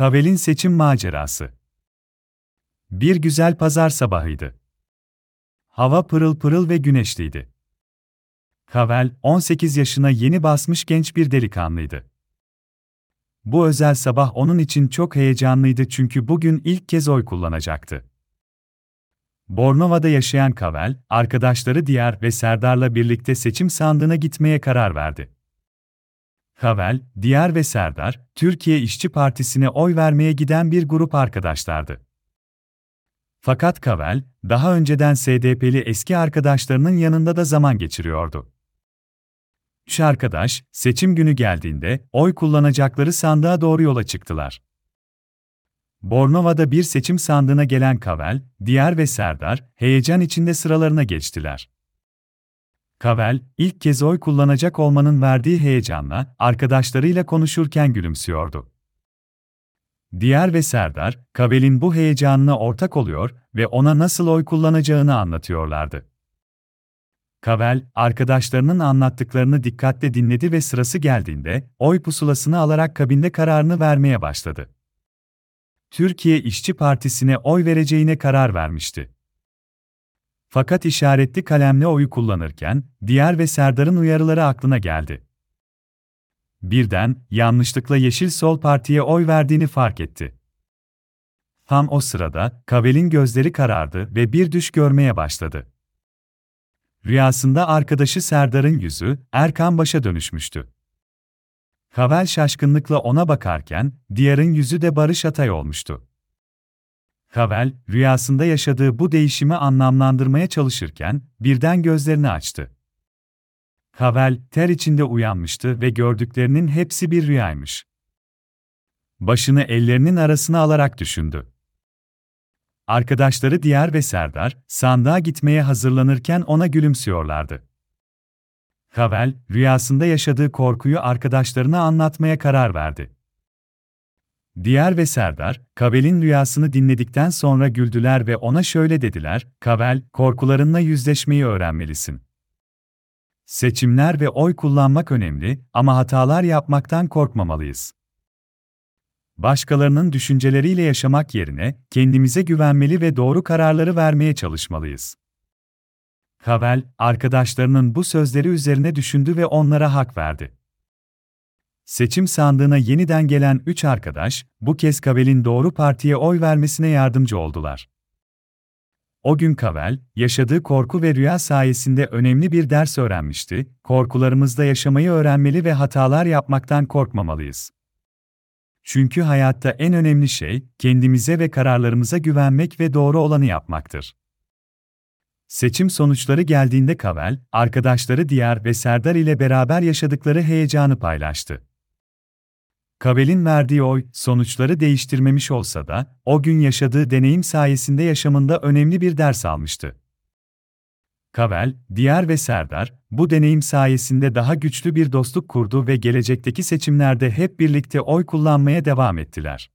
Kavel'in seçim macerası. Bir güzel pazar sabahıydı. Hava pırıl pırıl ve güneşliydi. Kavel, 18 yaşına yeni basmış genç bir delikanlıydı. Bu özel sabah onun için çok heyecanlıydı çünkü bugün ilk kez oy kullanacaktı. Bornova'da yaşayan Kavel, arkadaşları Diyar ve Serdar'la birlikte seçim sandığına gitmeye karar verdi. Kavel, Diyar ve Serdar, Türkiye İşçi Partisi'ne oy vermeye giden bir grup arkadaşlardı. Fakat Kavel, daha önceden SDP'li eski arkadaşlarının yanında da zaman geçiriyordu. Üç arkadaş, seçim günü geldiğinde oy kullanacakları sandığa doğru yola çıktılar. Bornova'da bir seçim sandığına gelen Kavel, Diyar ve Serdar, heyecan içinde sıralarına geçtiler. Kavel, ilk kez oy kullanacak olmanın verdiği heyecanla arkadaşlarıyla konuşurken gülümsüyordu. Diyar ve Serdar, Kavel'in bu heyecanına ortak oluyor ve ona nasıl oy kullanacağını anlatıyorlardı. Kavel, arkadaşlarının anlattıklarını dikkatle dinledi ve sırası geldiğinde, oy pusulasını alarak kabinde kararını vermeye başladı. Türkiye İşçi Partisi'ne oy vereceğine karar vermişti. Fakat işaretli kalemle oyu kullanırken, Diyar ve Serdar'ın uyarıları aklına geldi. Birden, yanlışlıkla Yeşil Sol Parti'ye oy verdiğini fark etti. Tam o sırada, Kavel'in gözleri karardı ve bir düş görmeye başladı. Rüyasında arkadaşı Serdar'ın yüzü, Erkan Baş'a dönüşmüştü. Kavel şaşkınlıkla ona bakarken, Diyar'ın yüzü de Barış Atay olmuştu. Kavel, rüyasında yaşadığı bu değişimi anlamlandırmaya çalışırken, birden gözlerini açtı. Kavel, ter içinde uyanmıştı ve gördüklerinin hepsi bir rüyaymış. Başını ellerinin arasına alarak düşündü. Arkadaşları Diyar ve Serdar, sandığa gitmeye hazırlanırken ona gülümsüyorlardı. Kavel, rüyasında yaşadığı korkuyu arkadaşlarına anlatmaya karar verdi. Diyar ve Serdar, Kavel'in rüyasını dinledikten sonra güldüler ve ona şöyle dediler, Kavel, korkularınla yüzleşmeyi öğrenmelisin. Seçimler ve oy kullanmak önemli ama hatalar yapmaktan korkmamalıyız. Başkalarının düşünceleriyle yaşamak yerine kendimize güvenmeli ve doğru kararları vermeye çalışmalıyız. Kavel, arkadaşlarının bu sözleri üzerine düşündü ve onlara hak verdi. Seçim sandığına yeniden gelen üç arkadaş, bu kez Kavel'in doğru partiye oy vermesine yardımcı oldular. O gün Kavel, yaşadığı korku ve rüya sayesinde önemli bir ders öğrenmişti, korkularımızda yaşamayı öğrenmeli ve hatalar yapmaktan korkmamalıyız. Çünkü hayatta en önemli şey, kendimize ve kararlarımıza güvenmek ve doğru olanı yapmaktır. Seçim sonuçları geldiğinde Kavel, arkadaşları Diyar ve Serdar ile beraber yaşadıkları heyecanı paylaştı. Kavel'in verdiği oy, sonuçları değiştirmemiş olsa da, o gün yaşadığı deneyim sayesinde yaşamında önemli bir ders almıştı. Kavel, Diyar ve Serdar, bu deneyim sayesinde daha güçlü bir dostluk kurdu ve gelecekteki seçimlerde hep birlikte oy kullanmaya devam ettiler.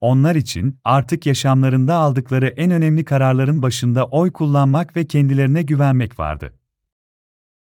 Onlar için artık yaşamlarında aldıkları en önemli kararların başında oy kullanmak ve kendilerine güvenmek vardı.